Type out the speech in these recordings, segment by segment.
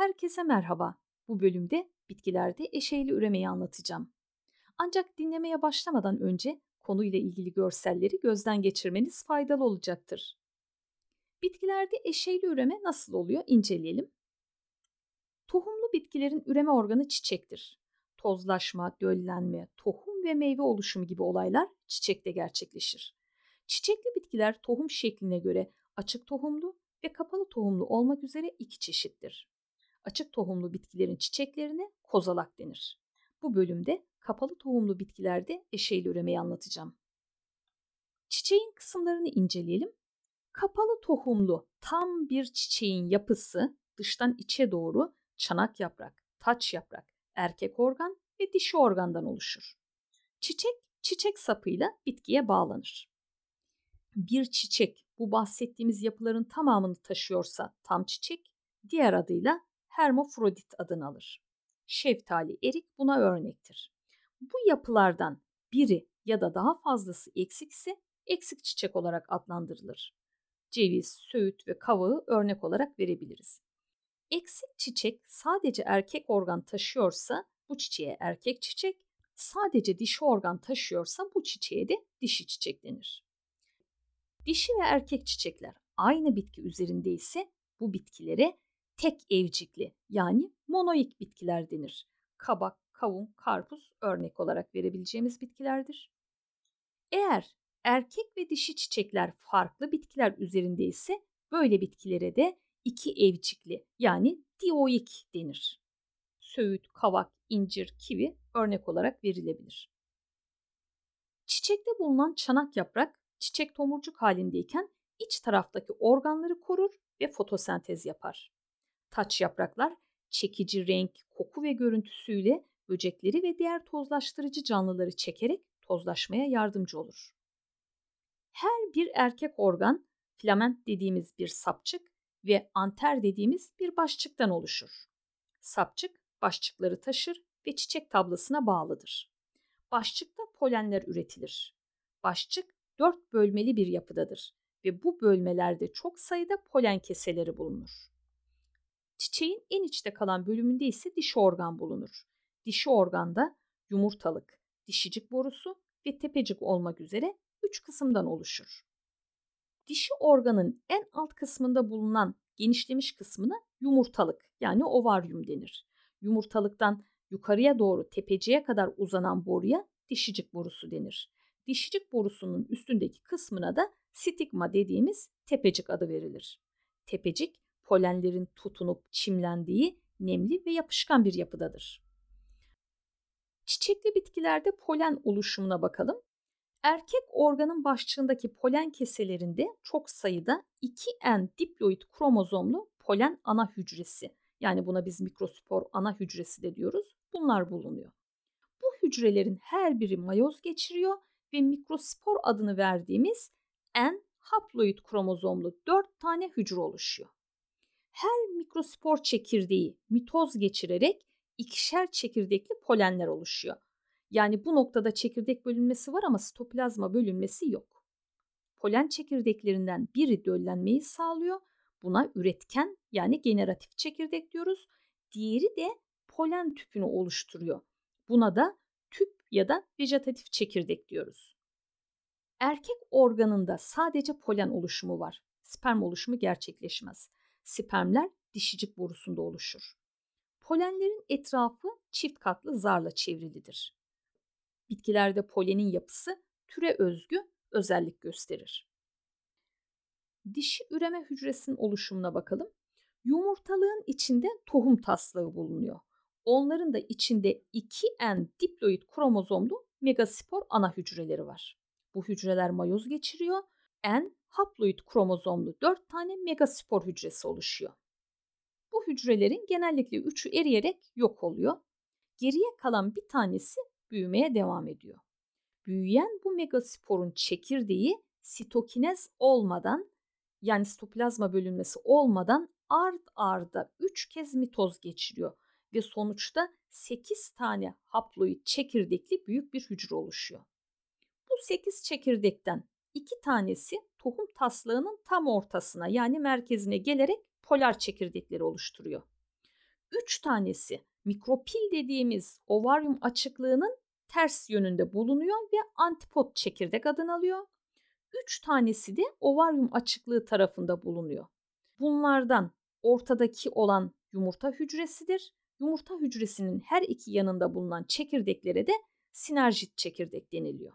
Herkese merhaba. Bu bölümde bitkilerde eşeyli üremeyi anlatacağım. Ancak dinlemeye başlamadan önce konuyla ilgili görselleri gözden geçirmeniz faydalı olacaktır. Bitkilerde eşeyli üreme nasıl oluyor inceleyelim. Tohumlu bitkilerin üreme organı çiçektir. Tozlaşma, döllenme, tohum ve meyve oluşumu gibi olaylar çiçekte gerçekleşir. Çiçekli bitkiler tohum şekline göre açık tohumlu ve kapalı tohumlu olmak üzere iki çeşittir. Açık tohumlu bitkilerin çiçeklerine kozalak denir. Bu bölümde kapalı tohumlu bitkilerde eşeğli üremeyi anlatacağım. Çiçeğin kısımlarını inceleyelim. Kapalı tohumlu tam bir çiçeğin yapısı dıştan içe doğru çanak yaprak, taç yaprak, erkek organ ve dişi organdan oluşur. Çiçek, çiçek sapıyla bitkiye bağlanır. Bir çiçek bu bahsettiğimiz yapıların tamamını taşıyorsa tam çiçek, diğer adıyla hermafrodit adını alır. Şeftali, erik buna örnektir. Bu yapılardan biri ya da daha fazlası eksikse eksik çiçek olarak adlandırılır. Ceviz, söğüt ve kavağı örnek olarak verebiliriz. Eksik çiçek sadece erkek organ taşıyorsa bu çiçeğe erkek çiçek, sadece dişi organ taşıyorsa bu çiçeğe de dişi çiçek denir. Dişi ve erkek çiçekler aynı bitki üzerinde ise bu bitkilere tek evcikli yani monoik bitkiler denir. Kabak, kavun, karpuz örnek olarak verebileceğimiz bitkilerdir. Eğer erkek ve dişi çiçekler farklı bitkiler üzerinde ise böyle bitkilere de iki evcikli yani dioik denir. Söğüt, kavak, incir, kivi örnek olarak verilebilir. Çiçekte bulunan çanak yaprak çiçek tomurcuk halindeyken iç taraftaki organları korur ve fotosentez yapar. Taç yapraklar çekici renk, koku ve görüntüsüyle böcekleri ve diğer tozlaştırıcı canlıları çekerek tozlaşmaya yardımcı olur. Her bir erkek organ filament dediğimiz bir sapçık ve anter dediğimiz bir başçıktan oluşur. Sapçık başçıkları taşır ve çiçek tablasına bağlıdır. Başçıkta polenler üretilir. Başçık dört bölmeli bir yapıdadır ve bu bölmelerde çok sayıda polen keseleri bulunur. Çiçeğin en içte kalan bölümünde ise dişi organ bulunur. Dişi organda yumurtalık, dişicik borusu ve tepecik olmak üzere üç kısımdan oluşur. Dişi organın en alt kısmında bulunan genişlemiş kısmına yumurtalık yani ovaryum denir. Yumurtalıktan yukarıya doğru tepeciye kadar uzanan boruya dişicik borusu denir. Dişicik borusunun üstündeki kısmına da stigma dediğimiz tepecik adı verilir. Tepecik polenlerin tutunup çimlendiği nemli ve yapışkan bir yapıdadır. Çiçekli bitkilerde polen oluşumuna bakalım. Erkek organın başçığındaki polen keselerinde çok sayıda 2N diploid kromozomlu polen ana hücresi yani buna biz mikrospor ana hücresi de diyoruz. Bunlar bulunuyor. Bu hücrelerin her biri mayoz geçiriyor ve mikrospor adını verdiğimiz N haploid kromozomlu 4 tane hücre oluşuyor. Her mikrospor çekirdeği mitoz geçirerek ikişer çekirdekli polenler oluşuyor. Yani bu noktada çekirdek bölünmesi var ama sitoplazma bölünmesi yok. Polen çekirdeklerinden biri döllenmeyi sağlıyor. Buna üretken yani generatif çekirdek diyoruz. Diğeri de polen tüpünü oluşturuyor. Buna da tüp ya da vejetatif çekirdek diyoruz. Erkek organında sadece polen oluşumu var. Sperm oluşumu gerçekleşmez. Spermler dişicik borusunda oluşur. Polenlerin etrafı çift katlı zarla çevrilidir. Bitkilerde polenin yapısı türe özgü özellik gösterir. Dişi üreme hücresinin oluşumuna bakalım. Yumurtalığın içinde tohum taslağı bulunuyor. Onların da içinde 2N diploid kromozomlu megaspor ana hücreleri var. Bu hücreler mayoz geçiriyor. N haploid kromozomlu 4 tane megaspor hücresi oluşuyor. Bu hücrelerin genellikle 3'ü eriyerek yok oluyor. Geriye kalan bir tanesi büyümeye devam ediyor. Büyüyen bu megasporun çekirdeği sitokinez olmadan yani sitoplazma bölünmesi olmadan ard arda 3 kez mitoz geçiriyor ve sonuçta 8 tane haploid çekirdekli büyük bir hücre oluşuyor. Bu 8 çekirdekten 2 tanesi tohum taslağının tam ortasına yani merkezine gelerek polar çekirdekleri oluşturuyor. 3 tanesi mikropil dediğimiz ovaryum açıklığının ters yönünde bulunuyor ve antipod çekirdek adını alıyor. 3 tanesi de ovaryum açıklığı tarafında bulunuyor. Bunlardan ortadaki olan yumurta hücresidir. Yumurta hücresinin her iki yanında bulunan çekirdeklere de sinerjit çekirdek deniliyor.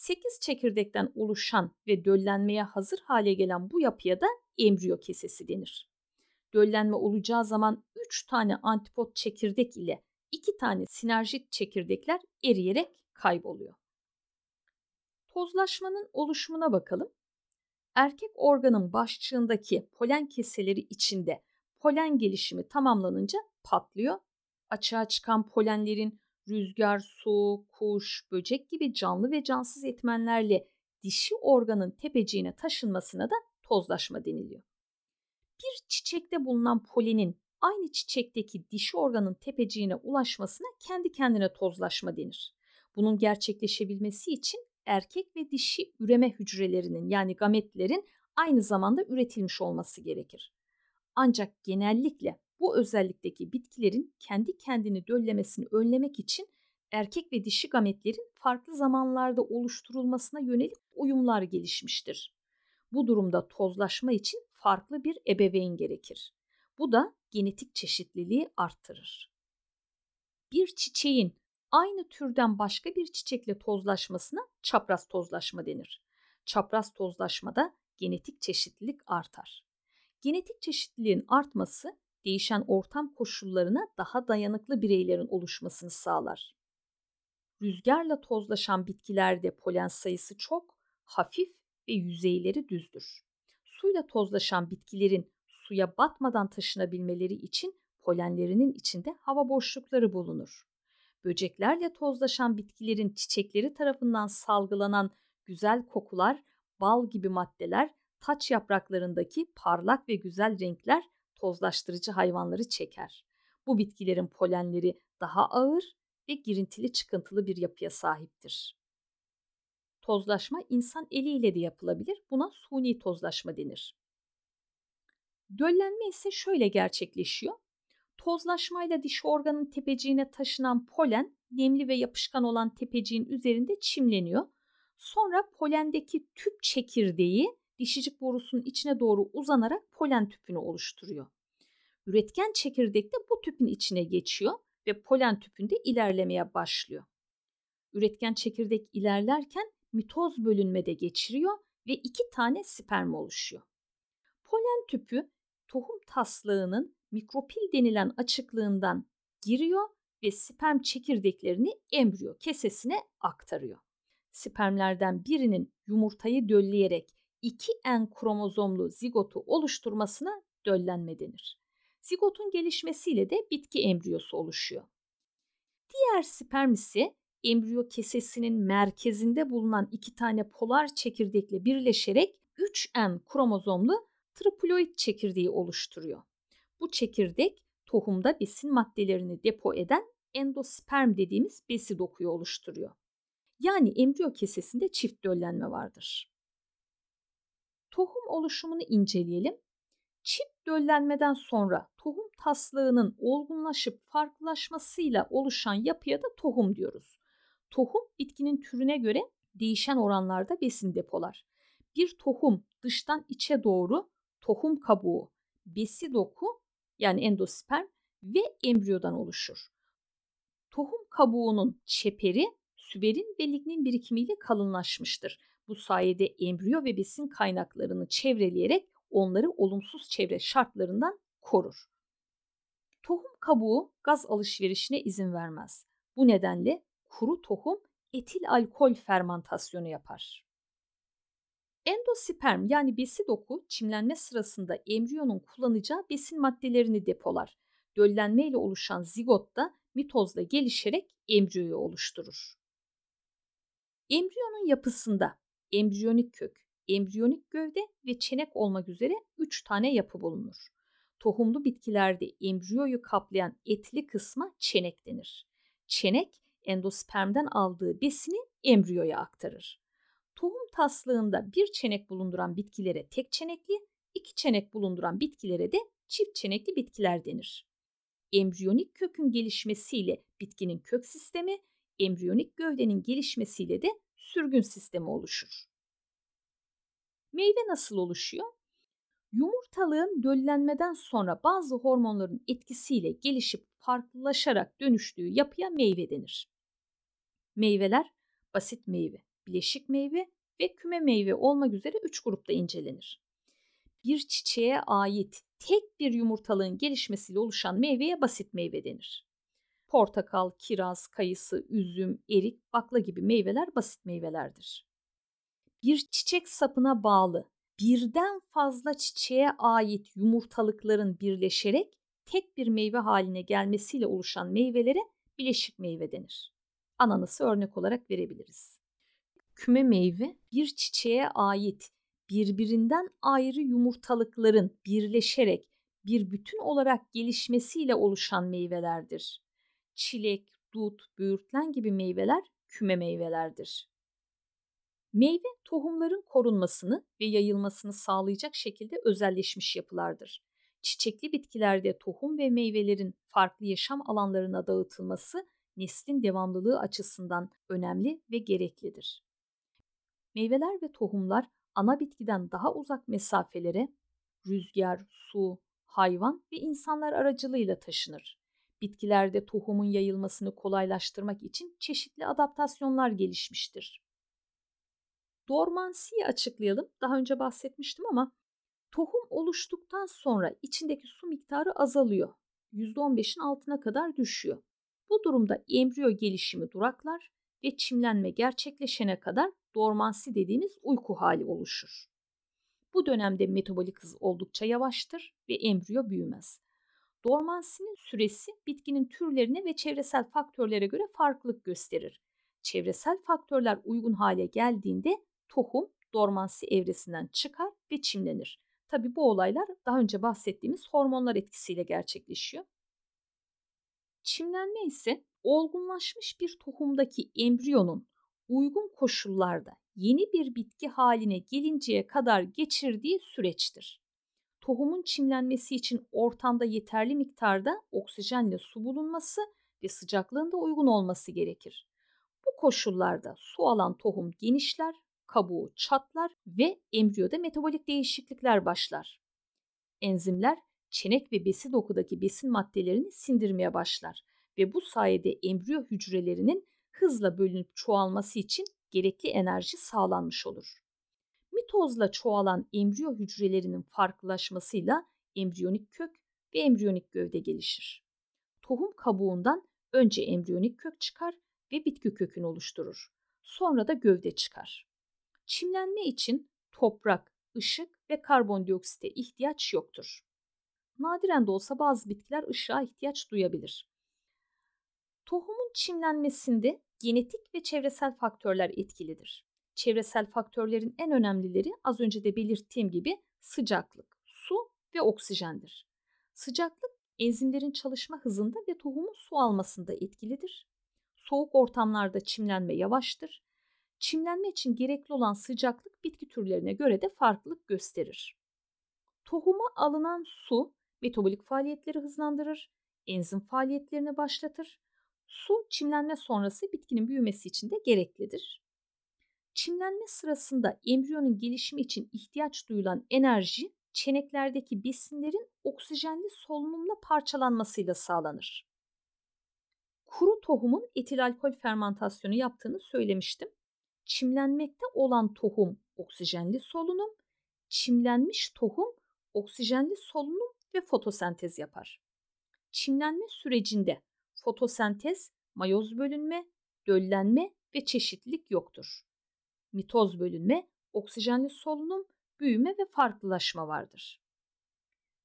8 çekirdekten oluşan ve döllenmeye hazır hale gelen bu yapıya da embriyo kesesi denir. Döllenme olacağı zaman 3 tane antipod çekirdek ile 2 tane sinerjit çekirdekler eriyerek kayboluyor. Tozlaşmanın oluşumuna bakalım. Erkek organın başçığındaki polen keseleri içinde polen gelişimi tamamlanınca patlıyor. Açığa çıkan polenlerin rüzgar, su, kuş, böcek gibi canlı ve cansız etmenlerle dişi organın tepeciğine taşınmasına da tozlaşma deniliyor. Bir çiçekte bulunan polenin aynı çiçekteki dişi organın tepeciğine ulaşmasına kendi kendine tozlaşma denir. Bunun gerçekleşebilmesi için erkek ve dişi üreme hücrelerinin yani gametlerin aynı zamanda üretilmiş olması gerekir. Ancak genellikle bu özellikteki bitkilerin kendi kendini döllemesini önlemek için erkek ve dişi gametlerin farklı zamanlarda oluşturulmasına yönelik uyumlar gelişmiştir. Bu durumda tozlaşma için farklı bir ebeveyn gerekir. Bu da genetik çeşitliliği arttırır. Bir çiçeğin aynı türden başka bir çiçekle tozlaşmasına çapraz tozlaşma denir. Çapraz tozlaşmada genetik çeşitlilik artar. Genetik çeşitliliğin artması değişen ortam koşullarına daha dayanıklı bireylerin oluşmasını sağlar. Rüzgarla tozlaşan bitkilerde polen sayısı çok, hafif ve yüzeyleri düzdür. Suyla tozlaşan bitkilerin suya batmadan taşınabilmeleri için polenlerinin içinde hava boşlukları bulunur. Böceklerle tozlaşan bitkilerin çiçekleri tarafından salgılanan güzel kokular, bal gibi maddeler, taç yapraklarındaki parlak ve güzel renkler tozlaştırıcı hayvanları çeker. Bu bitkilerin polenleri daha ağır ve girintili çıkıntılı bir yapıya sahiptir. Tozlaşma insan eliyle de yapılabilir. Buna suni tozlaşma denir. Döllenme ise şöyle gerçekleşiyor. Tozlaşmayla dişi organın tepeciğine taşınan polen nemli ve yapışkan olan tepeciğin üzerinde çimleniyor. Sonra polendeki tüp çekirdeği dişicik borusunun içine doğru uzanarak polen tüpünü oluşturuyor. Üretken çekirdek de bu tüpün içine geçiyor ve polen tüpünde ilerlemeye başlıyor. Üretken çekirdek ilerlerken mitoz bölünmede geçiriyor ve iki tane sperm oluşuyor. Polen tüpü tohum taslağının mikropil denilen açıklığından giriyor ve sperm çekirdeklerini embriyo kesesine aktarıyor. Spermlerden birinin yumurtayı dölleyerek 2N kromozomlu zigotu oluşturmasına döllenme denir. Zigotun gelişmesiyle de bitki embriyosu oluşuyor. Diğer sperm ise embriyo kesesinin merkezinde bulunan iki tane polar çekirdekle birleşerek 3N kromozomlu triploid çekirdeği oluşturuyor. Bu çekirdek tohumda besin maddelerini depo eden endosperm dediğimiz besi dokuyu oluşturuyor. Yani embriyo kesesinde çift döllenme vardır. Tohum oluşumunu inceleyelim. Çift döllenmeden sonra tohum taslağının olgunlaşıp farklılaşmasıyla oluşan yapıya da tohum diyoruz. Tohum bitkinin türüne göre değişen oranlarda besin depolar. Bir tohum dıştan içe doğru tohum kabuğu, besi doku yani endosperm ve embriyodan oluşur. Tohum kabuğunun çeperi süberin ve lignin birikimiyle kalınlaşmıştır. Bu sayede embriyo ve besin kaynaklarını çevreleyerek onları olumsuz çevre şartlarından korur. Tohum kabuğu gaz alışverişine izin vermez. Bu nedenle kuru tohum etil alkol fermentasyonu yapar. Endosperm yani besi doku çimlenme sırasında embriyonun kullanacağı besin maddelerini depolar. Döllenme ile oluşan zigot da mitozla gelişerek embriyoyu oluşturur. Embriyonun yapısında embriyonik kök, embriyonik gövde ve çenek olmak üzere 3 tane yapı bulunur. Tohumlu bitkilerde embriyoyu kaplayan etli kısma çenek denir. Çenek endospermden aldığı besini embriyoya aktarır. Tohum taslığında bir çenek bulunduran bitkilere tek çenekli, iki çenek bulunduran bitkilere de çift çenekli bitkiler denir. embriyonik kökün gelişmesiyle bitkinin kök sistemi, embriyonik gövdenin gelişmesiyle de sürgün sistemi oluşur. Meyve nasıl oluşuyor? Yumurtalığın döllenmeden sonra bazı hormonların etkisiyle gelişip farklılaşarak dönüştüğü yapıya meyve denir. Meyveler basit meyve, bileşik meyve ve küme meyve olmak üzere üç grupta incelenir. Bir çiçeğe ait tek bir yumurtalığın gelişmesiyle oluşan meyveye basit meyve denir. Portakal, kiraz, kayısı, üzüm, erik, bakla gibi meyveler basit meyvelerdir. Bir çiçek sapına bağlı birden fazla çiçeğe ait yumurtalıkların birleşerek tek bir meyve haline gelmesiyle oluşan meyvelere bileşik meyve denir. Ananası örnek olarak verebiliriz. Küme meyve bir çiçeğe ait birbirinden ayrı yumurtalıkların birleşerek bir bütün olarak gelişmesiyle oluşan meyvelerdir. Çilek, dut, böğürtlen gibi meyveler küme meyvelerdir. Meyve tohumların korunmasını ve yayılmasını sağlayacak şekilde özelleşmiş yapılardır. Çiçekli bitkilerde tohum ve meyvelerin farklı yaşam alanlarına dağıtılması neslin devamlılığı açısından önemli ve gereklidir. Meyveler ve tohumlar ana bitkiden daha uzak mesafelere rüzgar, su, hayvan ve insanlar aracılığıyla taşınır. Bitkilerde tohumun yayılmasını kolaylaştırmak için çeşitli adaptasyonlar gelişmiştir. Dormansiyi açıklayalım. Daha önce bahsetmiştim ama tohum oluştuktan sonra içindeki su miktarı azalıyor. %15'in altına kadar düşüyor. Bu durumda embriyo gelişimi duraklar ve çimlenme gerçekleşene kadar dormansi dediğimiz uyku hali oluşur. Bu dönemde metabolik hız oldukça yavaştır ve embriyo büyümez. Dormansinin süresi bitkinin türlerine ve çevresel faktörlere göre farklılık gösterir. Çevresel faktörler uygun hale geldiğinde tohum dormansi evresinden çıkar ve çimlenir. Tabi bu olaylar daha önce bahsettiğimiz hormonlar etkisiyle gerçekleşiyor. Çimlenme ise olgunlaşmış bir tohumdaki embriyonun uygun koşullarda yeni bir bitki haline gelinceye kadar geçirdiği süreçtir. Tohumun çimlenmesi için ortamda yeterli miktarda oksijenle su bulunması ve sıcaklığında uygun olması gerekir. Bu koşullarda su alan tohum genişler, kabuğu çatlar ve embriyoda metabolik değişiklikler başlar. Enzimler çenek ve besi dokudaki besin maddelerini sindirmeye başlar ve bu sayede embriyo hücrelerinin hızla bölünüp çoğalması için gerekli enerji sağlanmış olur. Mitozla çoğalan embriyo hücrelerinin farklılaşmasıyla embriyonik kök ve embriyonik gövde gelişir. Tohum kabuğundan önce embriyonik kök çıkar ve bitki kökünü oluşturur. Sonra da gövde çıkar. Çimlenme için toprak, ışık ve karbondioksite ihtiyaç yoktur. Nadiren de olsa bazı bitkiler ışığa ihtiyaç duyabilir. Tohumun çimlenmesinde genetik ve çevresel faktörler etkilidir. Çevresel faktörlerin en önemlileri az önce de belirttiğim gibi sıcaklık, su ve oksijendir. Sıcaklık enzimlerin çalışma hızında ve tohumun su almasında etkilidir. Soğuk ortamlarda çimlenme yavaştır. Çimlenme için gerekli olan sıcaklık bitki türlerine göre de farklılık gösterir. Tohuma alınan su metabolik faaliyetleri hızlandırır, enzim faaliyetlerini başlatır. Su çimlenme sonrası bitkinin büyümesi için de gereklidir. Çimlenme sırasında embriyonun gelişimi için ihtiyaç duyulan enerji çeneklerdeki besinlerin oksijenli solunumla parçalanmasıyla sağlanır. Kuru tohumun etil alkol fermentasyonu yaptığını söylemiştim. Çimlenmekte olan tohum oksijenli solunum, çimlenmiş tohum oksijenli solunum ve fotosentez yapar. Çimlenme sürecinde fotosentez, mayoz bölünme, döllenme ve çeşitlilik yoktur. Mitoz bölünme, oksijenli solunum, büyüme ve farklılaşma vardır.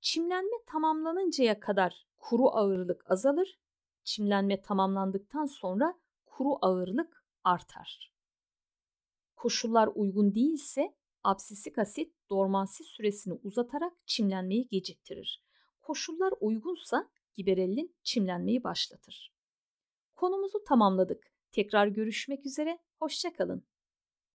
Çimlenme tamamlanıncaya kadar kuru ağırlık azalır, çimlenme tamamlandıktan sonra kuru ağırlık artar. Koşullar uygun değilse absisik asit dormansi süresini uzatarak çimlenmeyi geciktirir. Koşullar uygunsa giberellin çimlenmeyi başlatır. Konumuzu tamamladık. Tekrar görüşmek üzere, hoşçakalın.